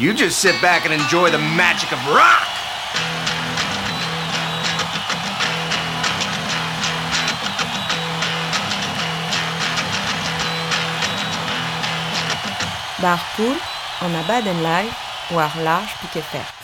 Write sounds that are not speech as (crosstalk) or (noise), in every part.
You just sit back and enjoy the magic of rock. Bar poul, an abadenn live war large piquet fer.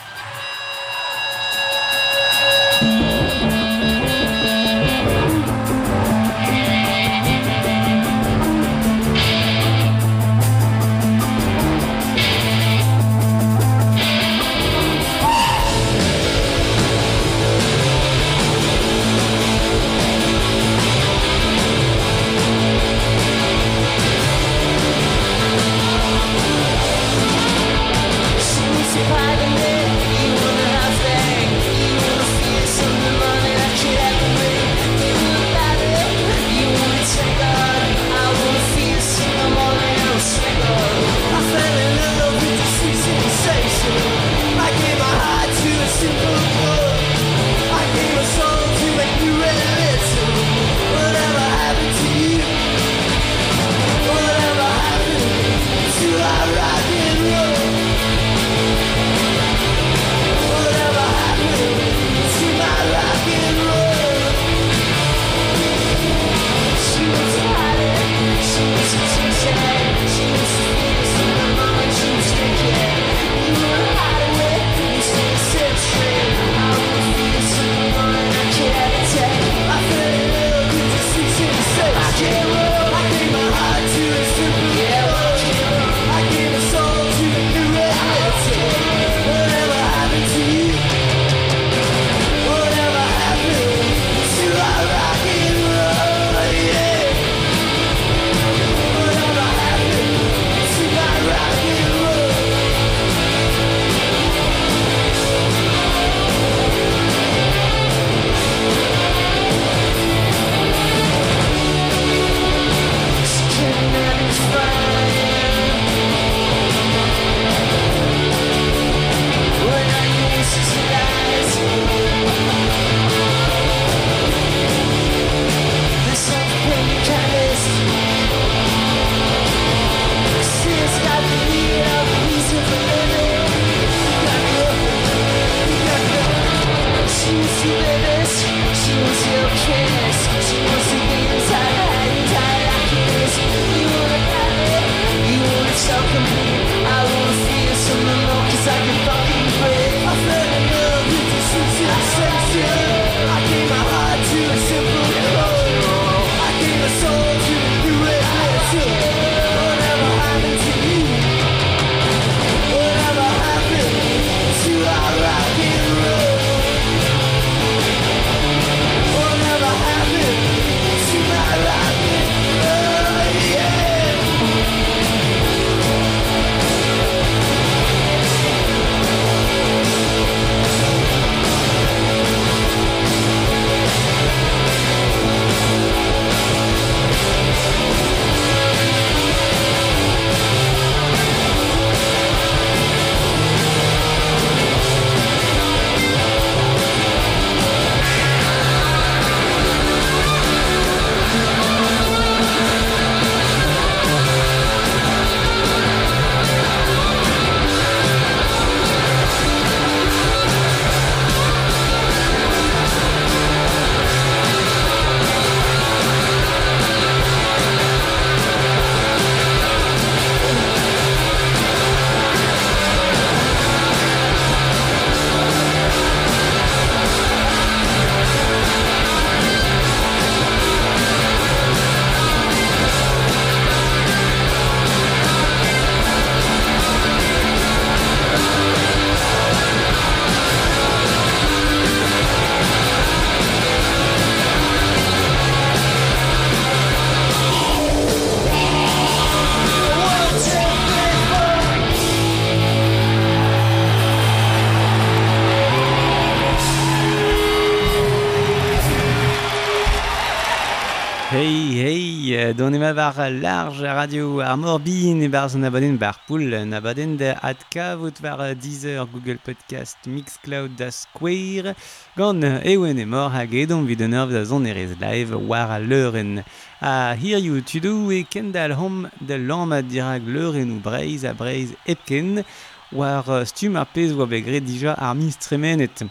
ma war large radio ar morbin e barz an abaden bar poul an abaden da adka vot war Deezer, Google Podcast, Mixcloud da Square. Gant ewen e mor hag edon vid an ur da zon erez live war a leuren. A hir you to do e kendal hom da lamad dirag leuren ou breiz a breiz epken war stum ar pez oa begre dija ar mis tremenet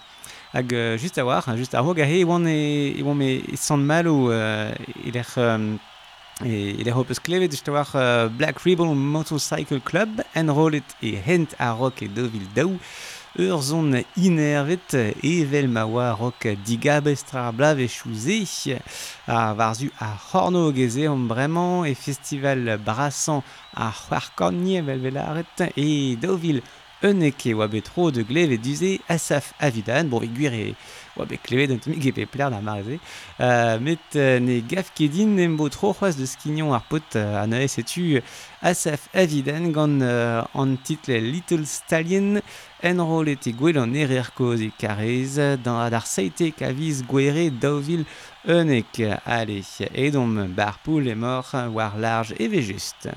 hag uh, just a war, just a hog a he, e oan e, e, e, e, e, e, e, e, E, il a hopez klevet eus war uh, Black Ribbon Motorcycle Club and roll it e hent a rock e dovil daou ur zon inervet evel maoa rock digabestra ar blav e chouze a varzu a horno geze om bremañ e festival brassan a c'hoarkornie vel velaret e dovil un eke oa betro de glev e duze Asaf Avidan, bon, e oa bet klevet an tomik epe pler da marze. Euh, met ne gaf kedin embo tro c'hoaz de skignon ar pot euh, an aes etu Asaf Avidan gant euh, an title Little Stallion enrolet e gwell an erer koz e karez dan ad ar seite kaviz gwere daouvil unek. Allez, edom bar poul e mor war large e vejust.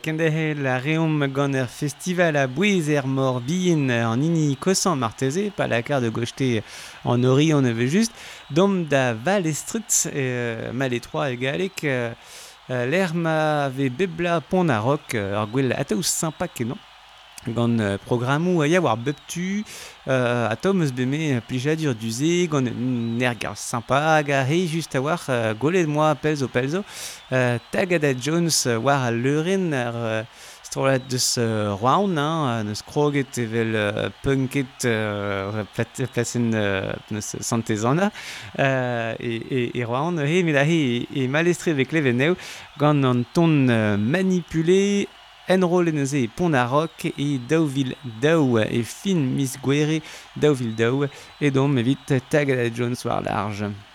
kendehe la reom gant er festival a bouez er mor bihin an ini kosan marteze, pa la kar de gochte an ori an eve just, dom da val estrit, e, mal etroa e galek, e, l'er ma ve bebla pon a rok, ar gwell ataouz sympa kenan, gant programmou a ya war beptu, euh, a tom eus beme plijadur duze, gant ner gar sympa hag a hei just a war uh, golet moa pelzo pelzo. Uh, tag Ada Jones war a leuren ar uh, strolet deus uh, roaun, hein, neus kroget evel uh, punket uh, plasen uh, neus santezana, Uh, e, e, e roaun, he, met a he, e, e malestre vek leveneu, gant an ton uh, manipulé enrolenez e pont a rock e daouvil daou e fin mis gwere daouvil daou e dom evit tagada Jones war large.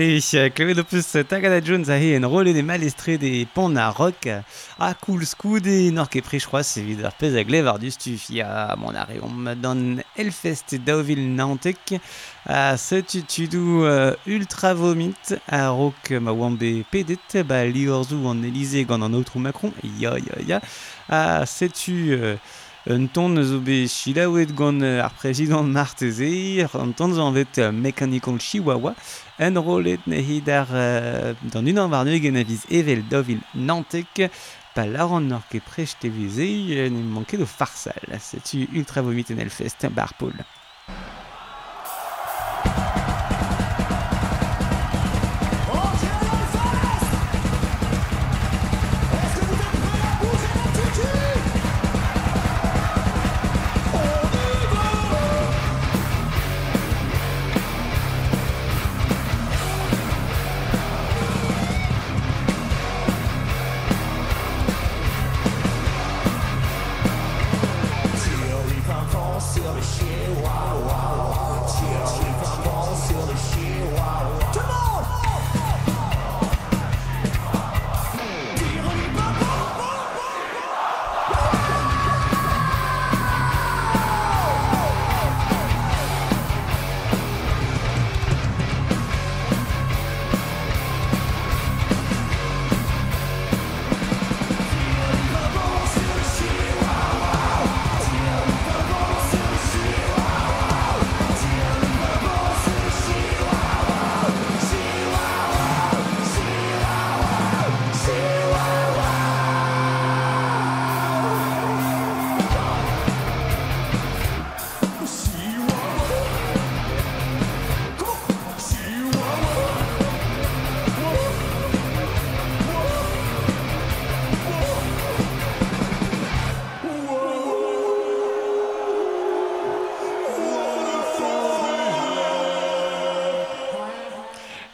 Allez, peus Tagada Jones a he en rolet de malestre de pont a rock a cool skoude nor ket ar pez a glev ar ya mon Elfest daouvil Nantek. A setu tudou uh, ultra vomit a rok ma wambe pedet Elize gant Macron ya ya ya. A setu uh, un ton zo be chilaouet gant ar prezident (laughs) Marteze, an ton zo anvet Mechanical Chihuahua, en rolet nehi dar dan unan war neu genaviz evel dovil nantek, pa laran nor ket prech teveze, ne manke do farsal. Setu ultra vomit en elfest, bar Paul.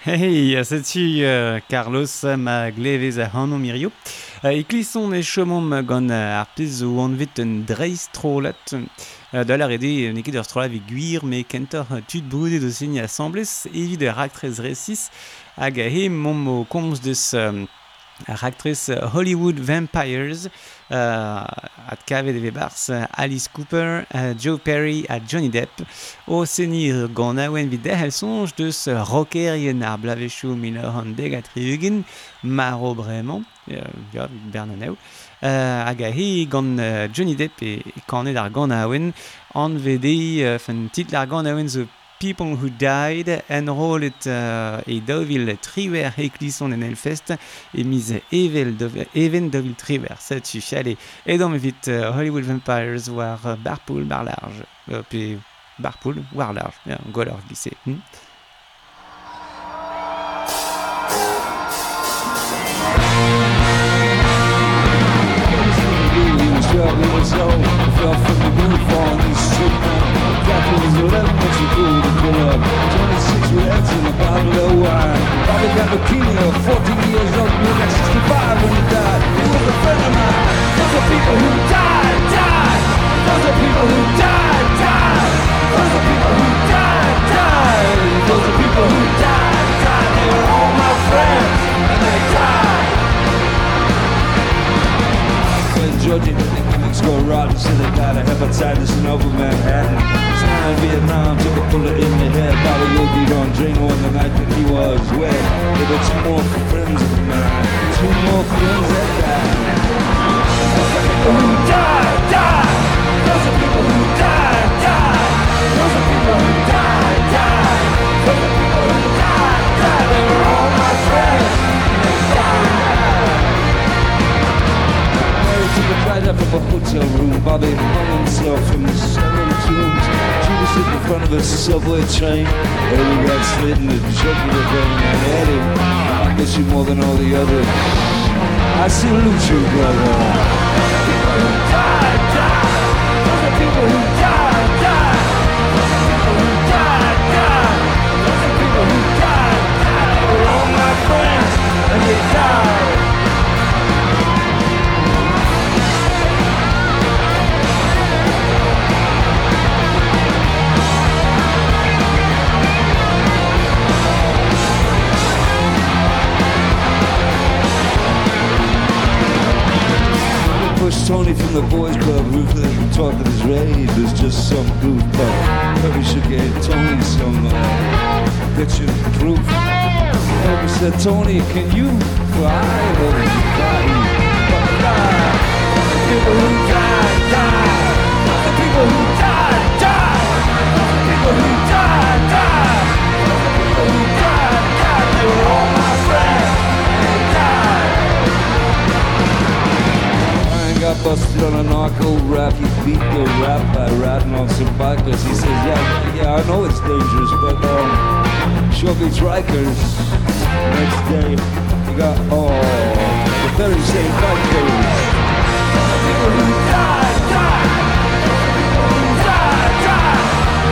Hey, setu uh, Carlos ma glevez a hanom irio. Uh, Eklison e chomom gant uh, ar pez o anvet un dreiz trolat. Uh, da la rede neket ur trolat vez gwir, me kentor uh, tud boude o seni assemblez evit ur aktrez resis hag a he mom o komz deus um, ar aktrez Hollywood Vampires, uh, uh, at kavet eve bars Alice Cooper, uh, Joe Perry a Johnny Depp. O senir gant aouen vid dehel sonj deus rokerien ar blavechou minor an degatriugin maro bremañ uh, ja, bernaneu uh, hag ahe gant uh, Johnny Depp e, e kanet ar gant aouen an vede uh, fen titl ar gant aouen zo People Who Died, en rolet uh, e dovil triwer eklison en Elfest, e miz evel dov, even dovil triwer, setu chale, et dans vite uh, Hollywood Vampires war uh, barpool bar large, uh, pe barpool war large, yeah, glisse. Hmm? Off from the roof on this street now. Capitals with elements are cool to pull up. 26 with heads in a bottle of wine. Bobby got leukemia, 14 years old, you were 65 when he died. He was a friend of mine. Those are people who died, died. Those are people who died, died. Those are people who died, died. Those are people who died, died. They were all my friends, and they died. Georgie, economics go rotten, so they got a hepatitis in over Manhattan. In Vietnam, took a bullet in the head. Bobby Yogi on Drano on the night that he was wet. There were two more friends of mine, two more friends that died. Those are people who died, died. Those are people who died, died. Those are people who died, died. Those are people who died, died. They were all my friends. A ride up from a hotel room. Bobby hung himself from the seven tombs. Was sitting in front of a subway train. Eddie got slit in the jugular vein. And Eddie, I miss you more than all the others. I salute you, brother. Who died, died. Those are people who the boys' club who talk of this rave is just some goofball. But we should get Tony some uh, picture proof. And we said, Tony, can you fly? Well, fly, fly, fly. Busted on a narco rap. He beat the rap by ratting on some bikers. He says, yeah, yeah, I know it's dangerous, but um, sure beats Rikers. Next day, he got, oh, the very same bikers. People who died, died. People who.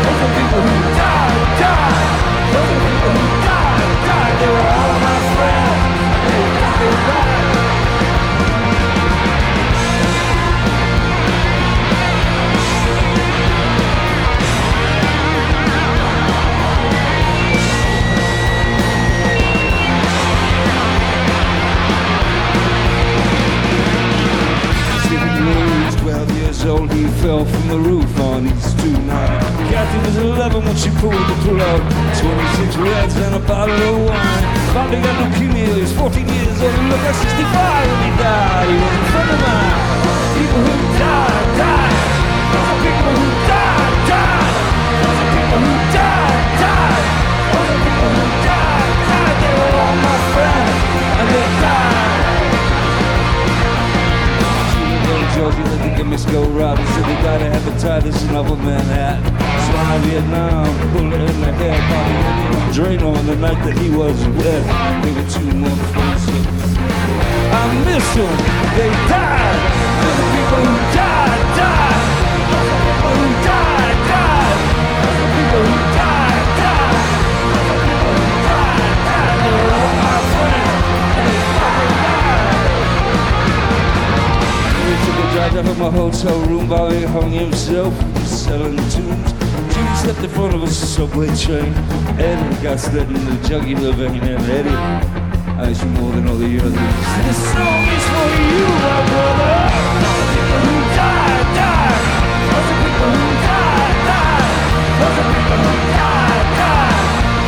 Those are people who. Those are people old, he fell from the roof on East 29. Kathy was 11 when she pulled the plug. 26 reds and a bottle of wine. Bobby got leukemia, he was 14 years old, he looked like 65 when he died. He was a friend of mine. People who Georgie living in Miss Go Robin said they died of hepatitis in Upper Manhattan. Smile Vietnam, bullet in the head, Bobby Drano on the night that he was wet. Were two more. I miss them. They died. Are people who died, died. People who died, died. People people who died, died. They were all my friends. A drive up from hotel room Bobby hung himself selling tunes. Jimmy slept in front of a subway train Eddie got slit in the jugular vein And Eddie, I you more than all the others This song is for you, my brother. People who Those are people who Those are people who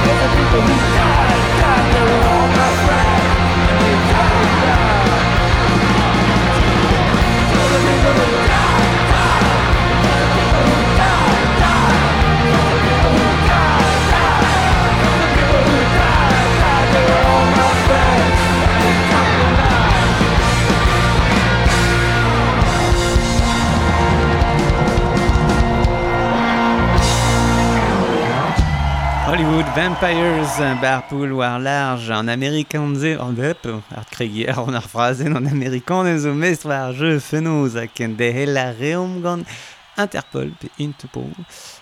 Those are people who died, died They were all my friends. And they died, died Hollywood Vampires, Barpool war large, an amerikanze, an dep, ar kregier, an ar frazen, an amerikanez o mest war je fenoz, a ken de hel a reom gant Interpol, pe Interpol,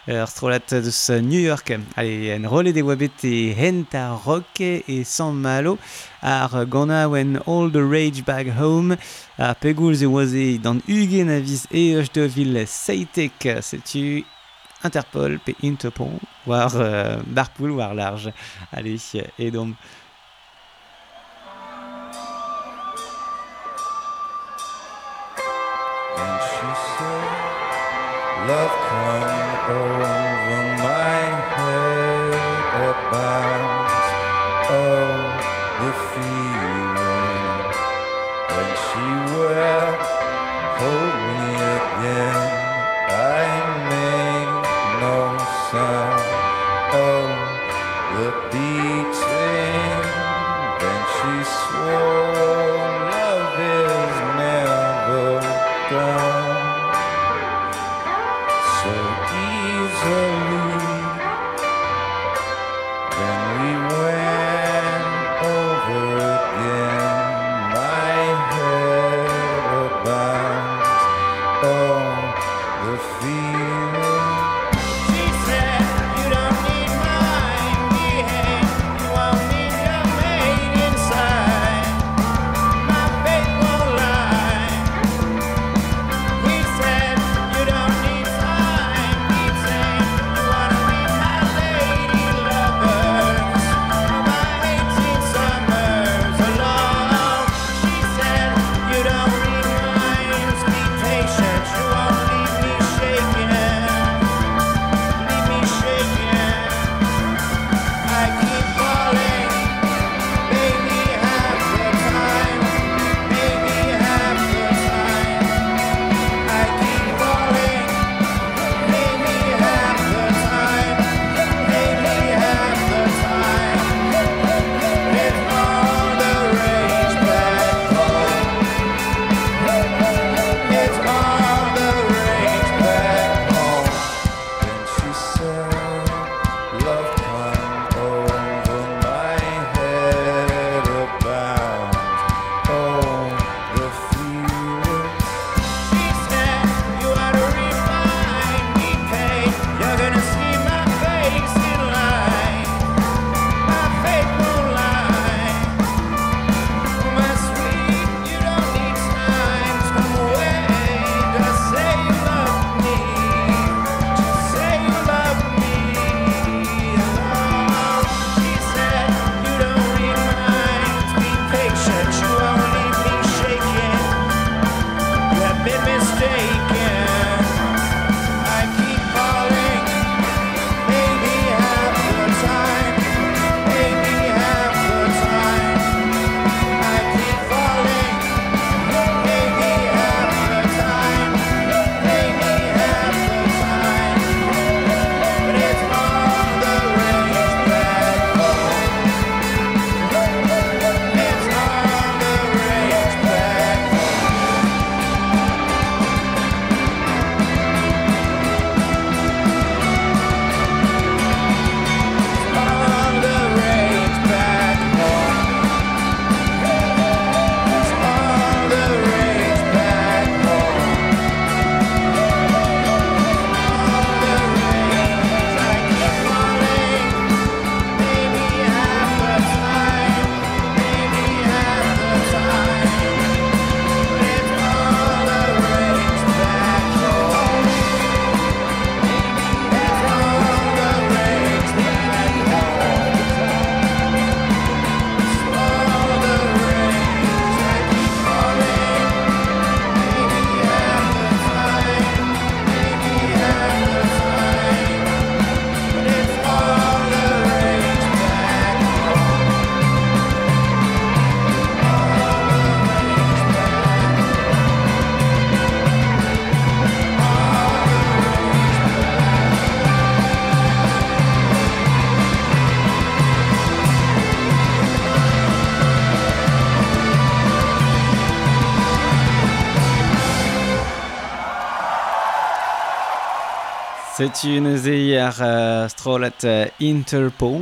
ur strolat deus New York, ale en rolle de wabet e henta rock e san malo, ar gana when all the rage back home, a pegoulz e oaze dan ugen aviz e eus de vil seitek, setu Interpol pe Interpol war euh, Barpool war large. Allez et donc. Love Setu neuze ar strolat Interpol,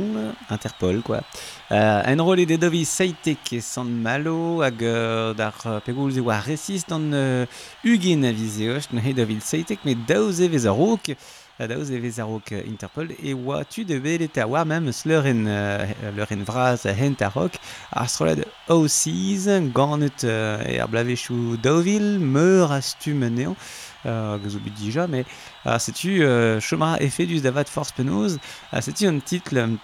Interpol, quoi. Uh, en rol e dedovi seitek e san malo hag uh, d'ar uh, pegoulz e oa resis uh, ugin avize ocht ne hedovil seitek, met daouze vez ar ok, uh, vez ar Interpol, e oa tu de belet a oa mem sleuren uh, leuren vraz hent ar ok, ar strolat o gannet uh, e ar blavechou daouvil, meur a stum neon, Euh, gazubit dija, mais euh, setu euh, chemra efe duz davat force penoz, setu un titre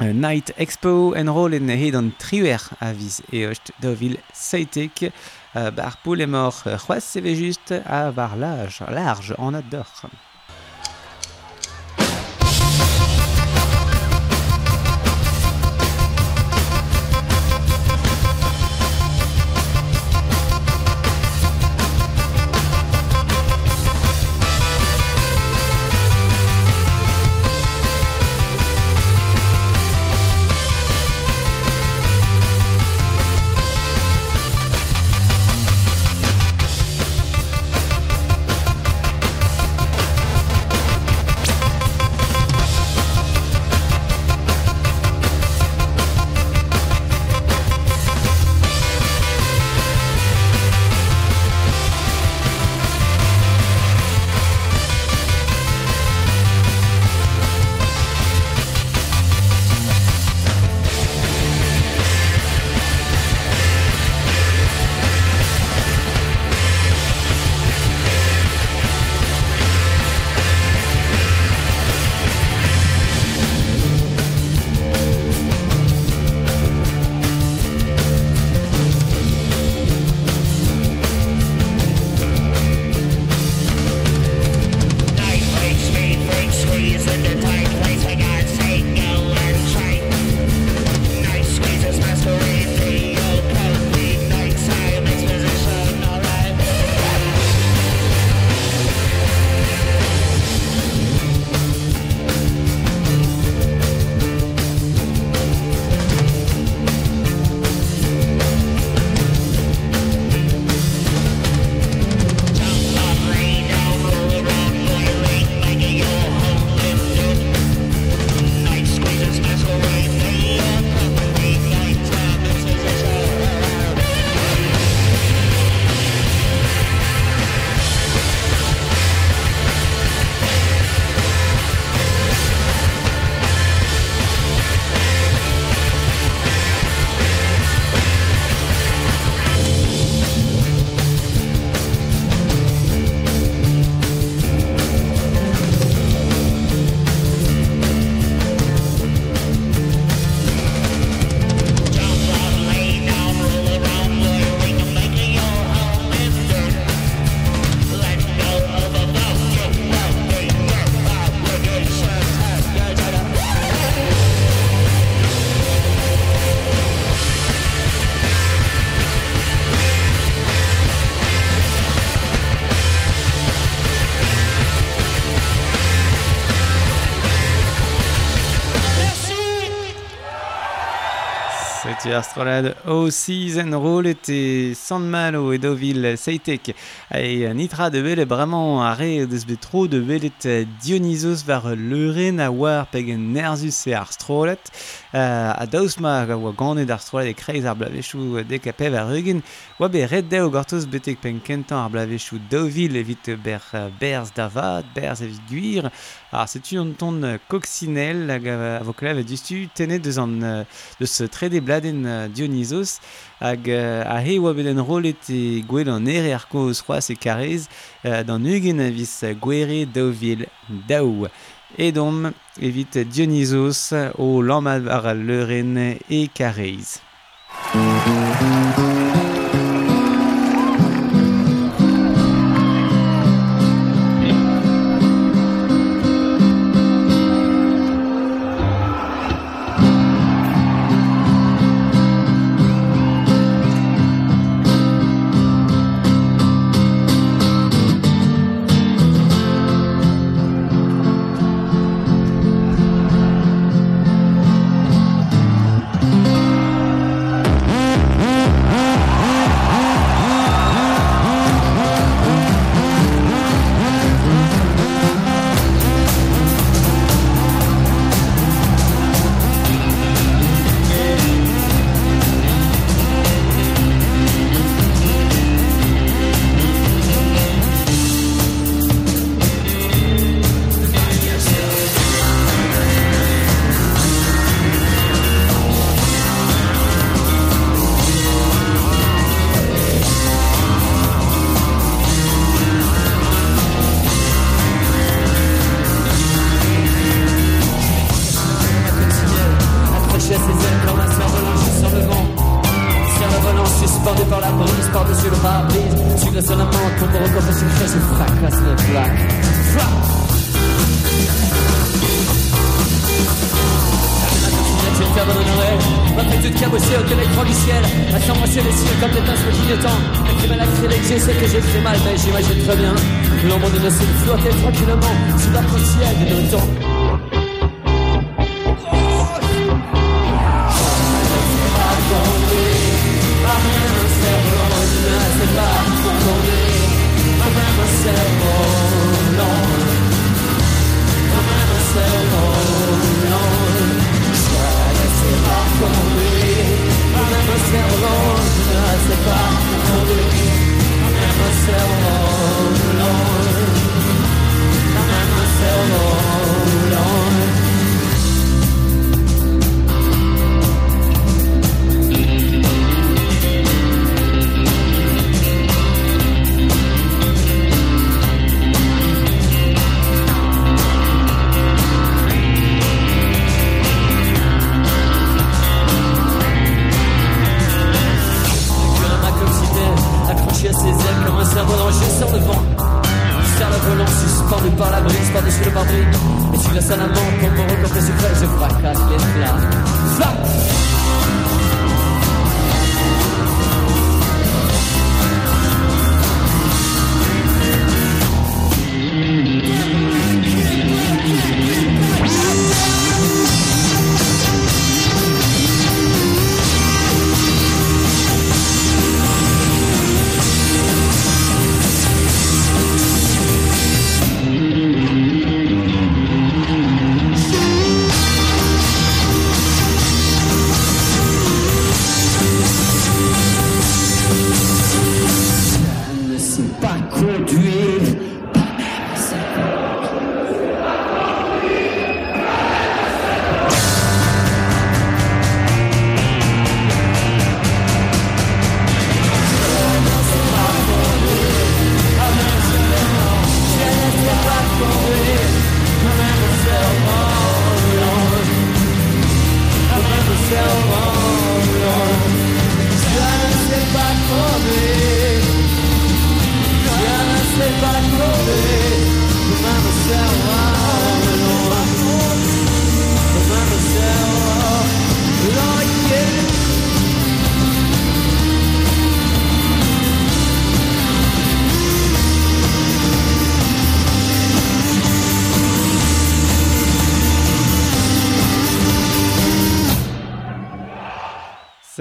Night Expo enroll en hed an triwer aviz e ocht dovil seitek bar poul emor c'hoaz sevejust a var large, large en ador. ar strolad o Season rolet e san malo e dovil seitek. E nitra de belet bremañ a re deus bet tro de belet Dionysos var leuren a war pegen nerzus e ar strolet Uh, a daoust ma oa ganet ar strolet e kreiz ar blavechou dek a pev ar eugen, oa be red deo gortoz betek penkentan ar blavechou dovil evit ber berz davad, berz evit guir, ar setu an ton koksinel hag a voklev distu tenet deus an deus trede bladen Dionysos. Hag a he oa bet en rolet e gwell an ere ar koz c'hoaz e karez uh, dan eugen a vis gwere dovil daou. Edom, évite Dionysos, au Lamar, Leuren et Careis.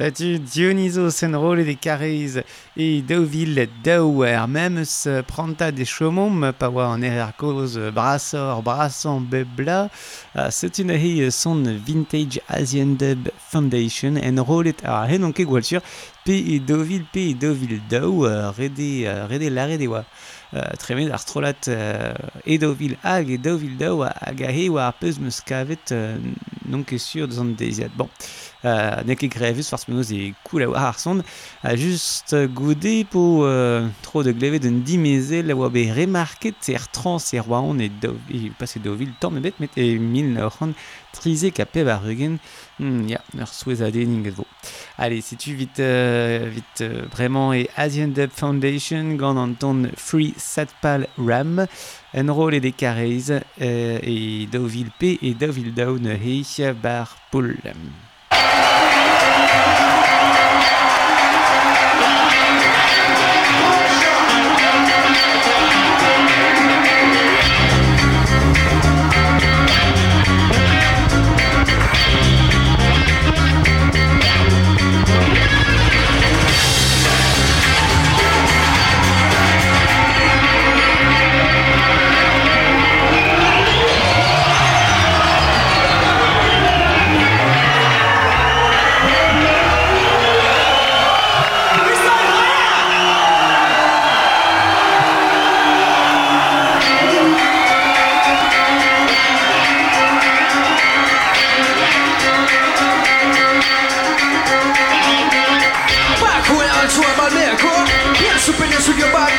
Setu Dioniso en rolet de karez e daouvil daou er memes pranta de chomom pa oa an er ar koz brasor brasan bebla setu nahi son Vintage Asian Dub Foundation en rolet ar henonke gwaltur pe e daouvil pe e daouvil daou rede, rede lare de oa Uh, tremet ar strolat uh, edovil hag e daou hag a he oa ar peus meus kavet uh, non ket sur deus an deiziad. Bon, Uh, ne ket grevus farz penaos e koul a oa ar son. A just goude po uh, tro de glevet un dimezel a oa be remarket er trans er oaon e, e pas e dovil tamm ebet met e mil naoc'han trize ka peb ya, a dening et vo. Allez, si tu vite, uh, vite vraiment e Asian Dub Foundation gant an ton Free Satpal Ram en rôle de Carrez uh, e Deauville P e Deauville Down heich bar Thank you.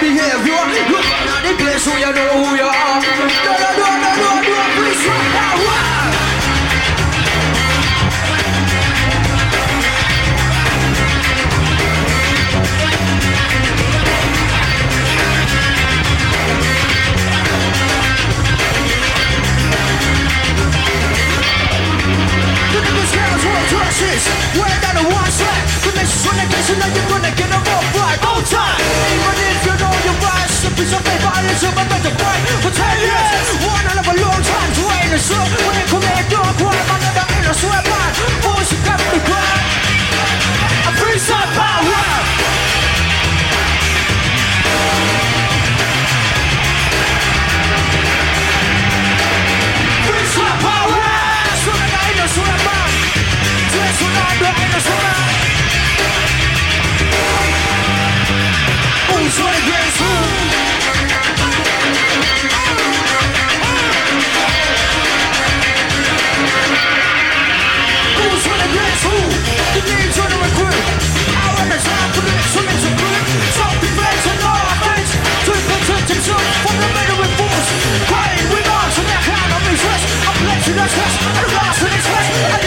Behavior run out the place so you know who you are. No, no, no, no, no, no, please right now wow. The niggas girls dresses Wear down the one The missus when they kiss you know you're gonna get them all right On time. Even if you know piece of paper and it's about better fight for ten years. One hell of a long time to wait and shoot. When you come here, don't cry, man, and in a sweat. Boys, you got me crying. A piece of power. Sweat, yeah. From the middle their the stress and. And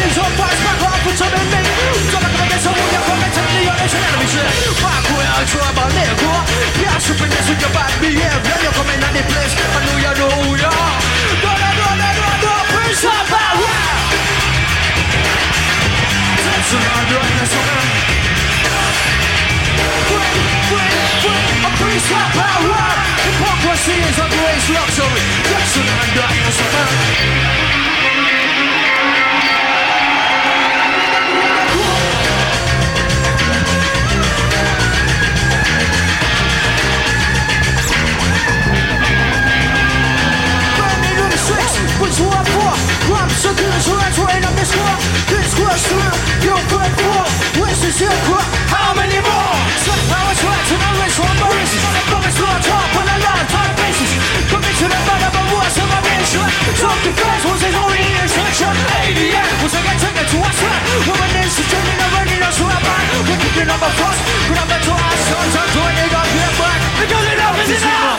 when I nigga. Yeah, with your bad behavior. Coming at. I know you know you are. Stop power. tears a great luxury, Jackson and Diana's man. Which one for? Rhymes are good, so that's why this one. This question, you're good for. Where's this? How many more? Somehow it's right to know it's one, but it's a promise, not top, but a lifetime to the back of a bus of a bitch Talk to girls, was it only in your church? Lady, yeah, was I got to get to us? Woman is the journey, no ready to swap on We're kicking up a fuss, grab the toss Sons are joining up, get back Because enough is enough!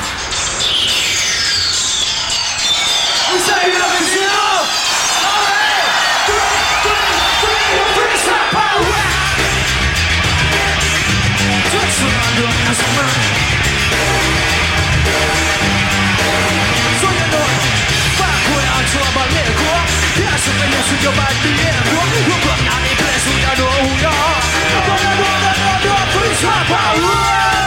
随便乱说就别提我，如果哪里出错我有药，不管多难多难多苦不怕我。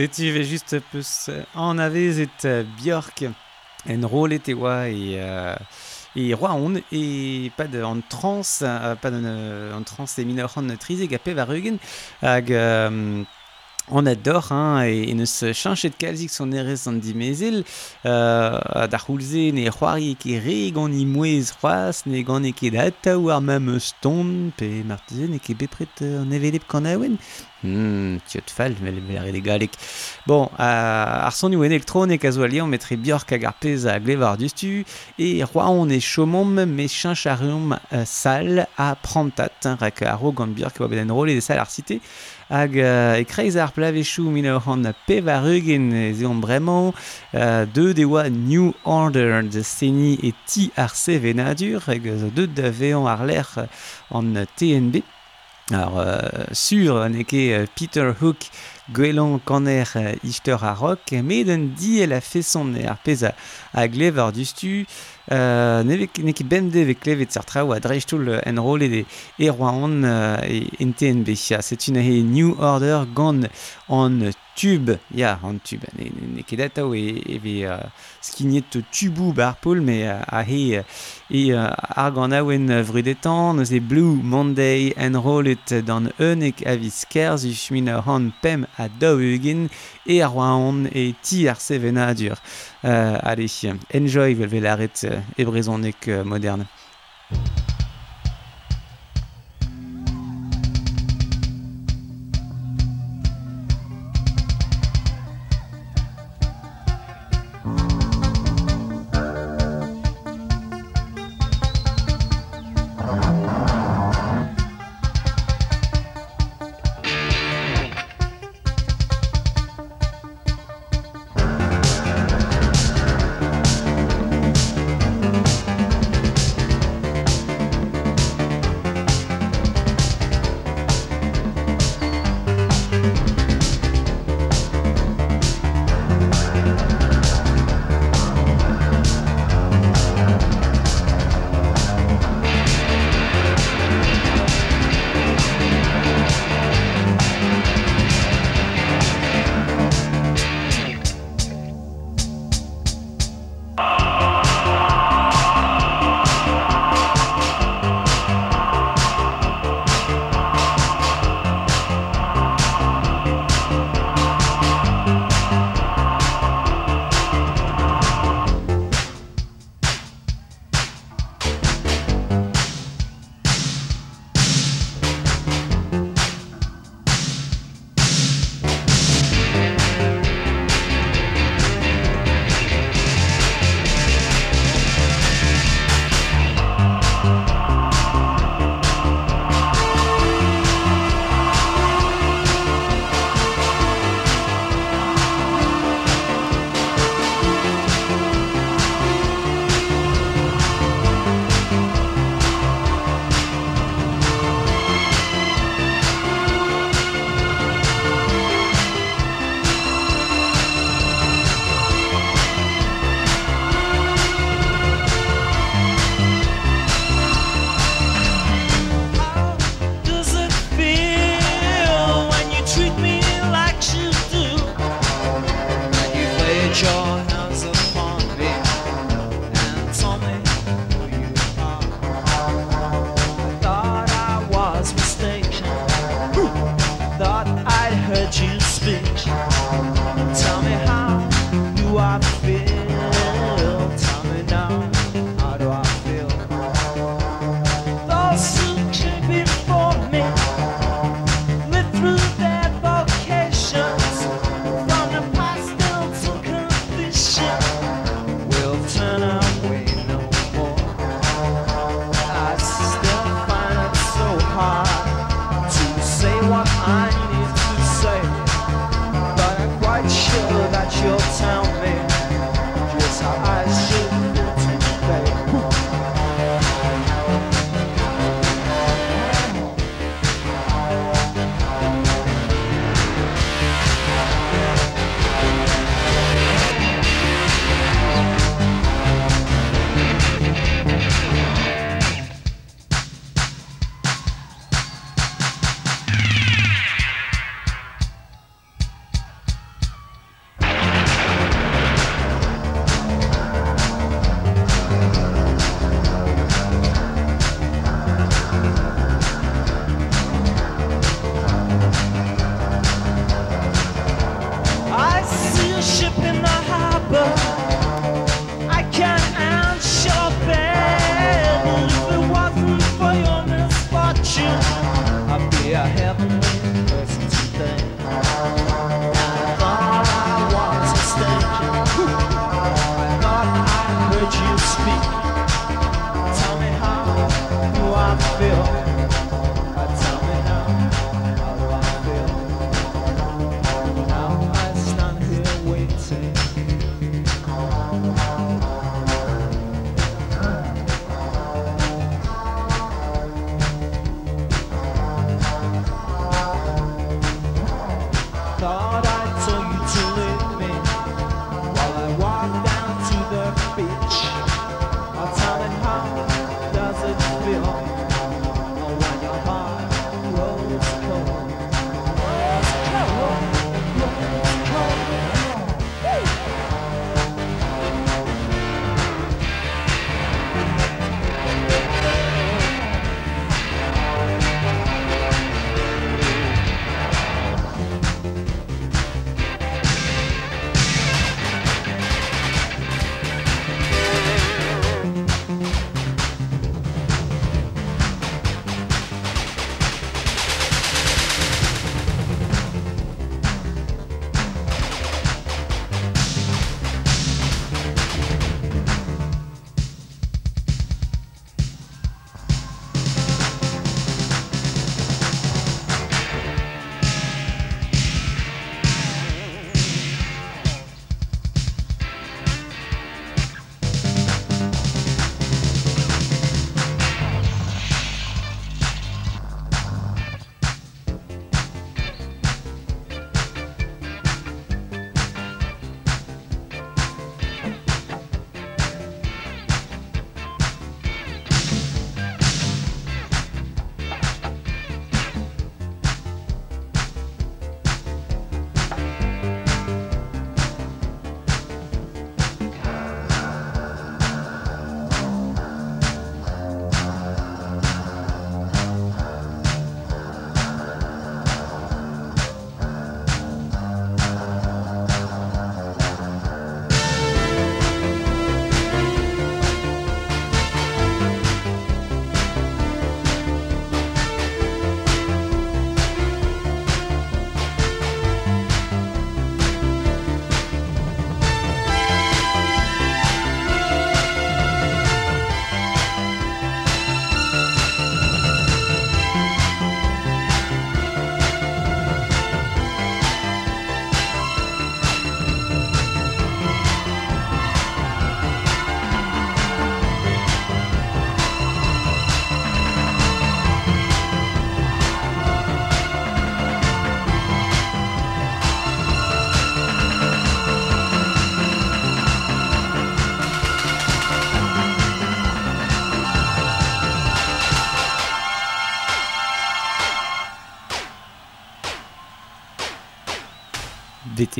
C'était juste en avait et Björk en roll et wa et et et pas de en trans euh, pas de en trans et mineur en trisé gapé var hag euh, on adore hein, et, et neus chanchet kalzik son erez an dimezel euh, da c'houlze ne c'hoari ke re gant i mouez c'hoaz ne gant e ket ataou ar mam stone pe martizen e ket bepret euh, an evelep kan aouen Hmm, tiot fall, vel vel ar galek. Bon, euh, ar son en elektronek a zo alian metre Björk hag ar pez a glevar dustu e roaon e chomom me chinch ar euh, sal a prantat, hein, rak a ro gant Björk oa bet en role de sal ar cite hag e kreiz ar plavechou min ur an pevarugin e zeon bremañ. Deud de oa New Order de seni e ti ar sevenadur hag deud da vean ar lec'h an TNB Alors, euh, sur ne ket Peter Hook gwelon kaner euh, ishteur a rock, met un di el a feson er peza a du stu, euh, ne, vek, ne ki bemde vek levet sartraou a drejtoul en rôle e, e roan euh, e NTNB. C'est une e New Order gant an tube, ya, an tube, ne, ne, ne ket e, e ve uh, skignet tubou bar poul, me uh, a he uh, e uh, ar gant aouen vrudetan, neus e Blue Monday enrollet dan eunek a viz kerz i chmin a ran pem a daouegin e ar oan e ti ar sevenadur. Uh, allez, enjoy velvelaret e brezonnek moderne.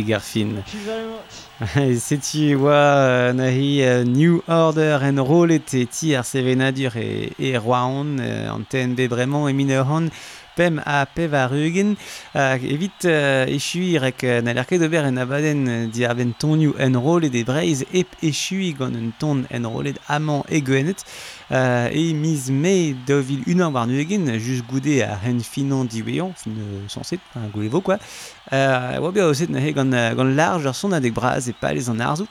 c'était Garfin. C'était (laughs) wa euh, nahi euh, New Order and Roll était tier sevena dur et round euh, en TNB vraiment et mineur pem a pev a rugen hag evit uh, echui rek uh, na lerket ober en abaden uh, di ar ben tonioù enrolet e breiz ep echui gant un ton enrolet amant e gwenet. uh, e miz me d'ovil unan war nuegen jus goude a hen finan diwean fin uh, sanset hein, goulevo quoi uh, oa beo set na he gant, gant large ar son adek braz e palez an arzout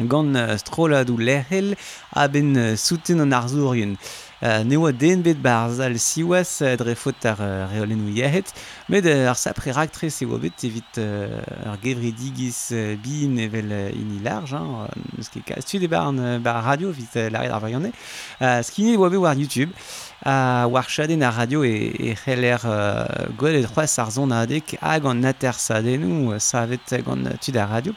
gant uh, strolad ou lerc'hel a ben uh, souten an arzourien. Uh, ne oa den bet barz al siwas dre faot ar uh, reolennou yahet, met uh, ar sapre raktre se oa bet evit uh, ar gevri digis uh, bin evel uh, ini large, hein, uh, neus ket kastu de barn uh, bar radio vit uh, l'arret ar variante, uh, skine oa bet war YouTube. A war ar radio e, e c'heller uh, gwell e c'hoaz ar zon hag an nater sadenou, uh, savet gant tud radio.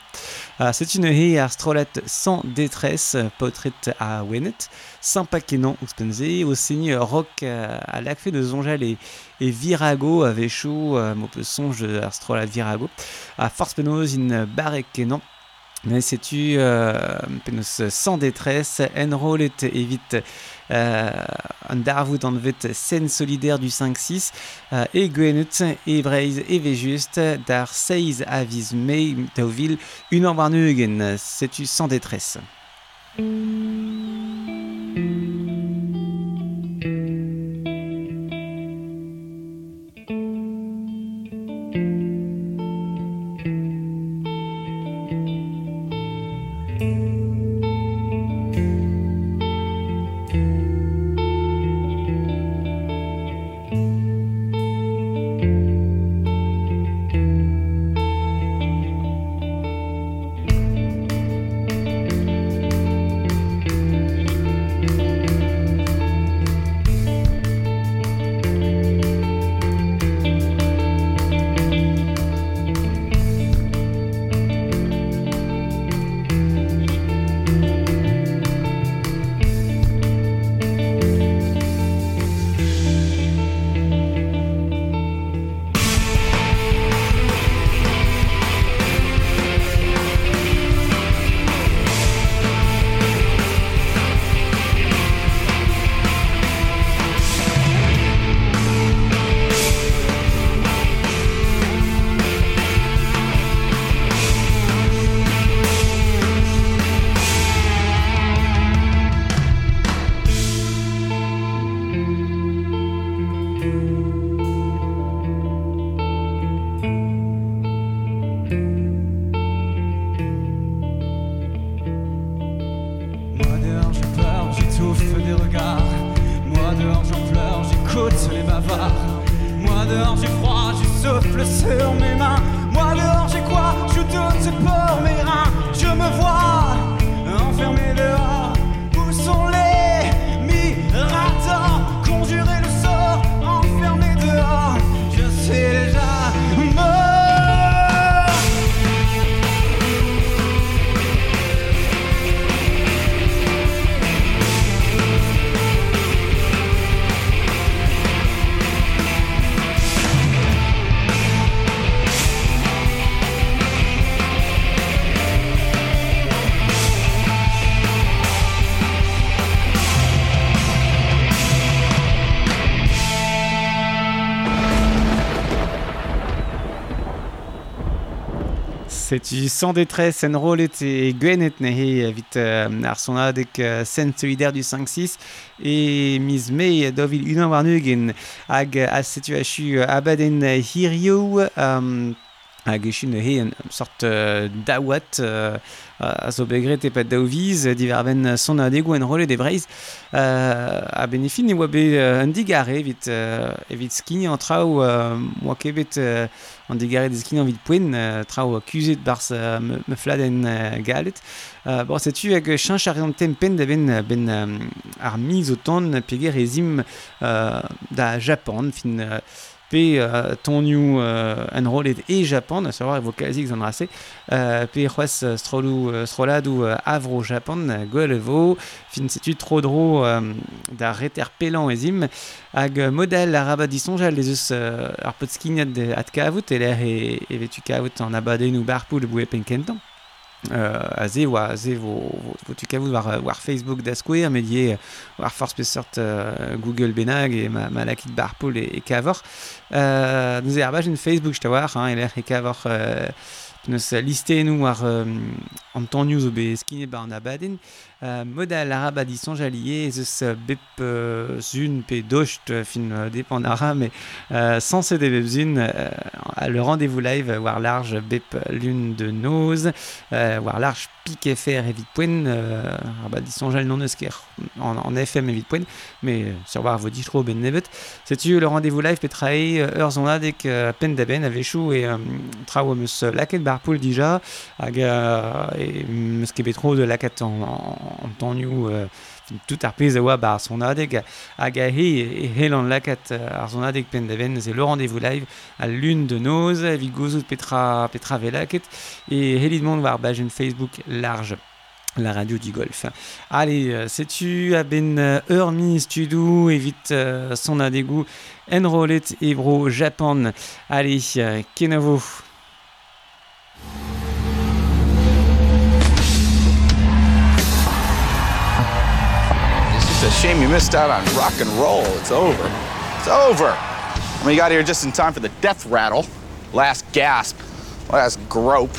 Uh, C'est une he ar strolet sans détresse, uh, potret a wenet, sympa kenan ouzpenze, o seni rock uh, a de zonjal e, e virago a vechou, uh, mo peus sonj strolet virago, a force penoz in barek kenan, sais-tu, sans détresse, enrôlet évite un darvout en vet scène solidaire du 5-6, et gwenet, et breiz, et dar seiz avis mei, tauvil, une envarnugen, sais-tu, sans détresse? C'est-tu sans détresse, en rolet e gwenet nehe evit euh, ar son adek euh, scène solidaire du 5-6 e miz me dovil unan war neugen hag a setu achu euh, abaden hirio um, hag echin he un sort euh, daouat euh, a zo begret e pat daouviz diver ben son a degou en rolet de breiz euh, a benefin ne oa be euh, an digare evit, euh, evit skini an trao euh, oa kebet euh, an digare de skini an vid poen euh, trao bars euh, me, me fladen euh, galet. Euh, bon setu hag chan charion tempen da ben, ben euh, ar miz o ton peger ezim euh, da Japan fin euh, pe euh, tonioù euh, enrolet e Japan, sur voir evo kazik zan rase, euh, pe c'hoaz avro Japan, euh, gwell evo, fin setu tro dro euh, da reter pelan ezim, hag model arabadi sonjal les eus euh, ar pot de at kavout, e l'air e, e vetu kavout an abadenn ou barpoul boue pen euh, azé oa aze vo, vo, vo tukavout war, Facebook da skouer, met ye forspesort euh, Google benag e ma, ma kavor. Euh, nous e ar bajen Facebook jta war, hein, e l'er e kavor uh, peus listennoù ar um, an tan news obe skinet bar ben, an abadenn. Euh, modal arab adison jalié zeus bep euh, zun pe docht euh, fin dépendara mais sans se bep zun le rendez-vous live war large bep lune de nose war large pique fr evit poen arabadison ah jal non eusker en, fm evit poen mais sur war vos distro oh, ben nevet c'est le rendez-vous live petrae ur zon adek pendaben avechou et trao meus laket barpoul déjà et meus kebetro de laket en antonio euh, tutarpez a oa ba ar sonadeg hag a he e helan lakat ar sonadeg pendeven ze le rendez-vous live a lune de noz evit gozout petra, petra velaket e helid mont war Facebook large la radio du golf. Allez, euh, sais-tu, à Ben Hermi euh, Studio, évite euh, son adégout, Enrolet Ebro, Japan. Allez, Kenavo. A shame you missed out on rock and roll. It's over. It's over. You got here just in time for the death rattle. Last gasp. Last grope.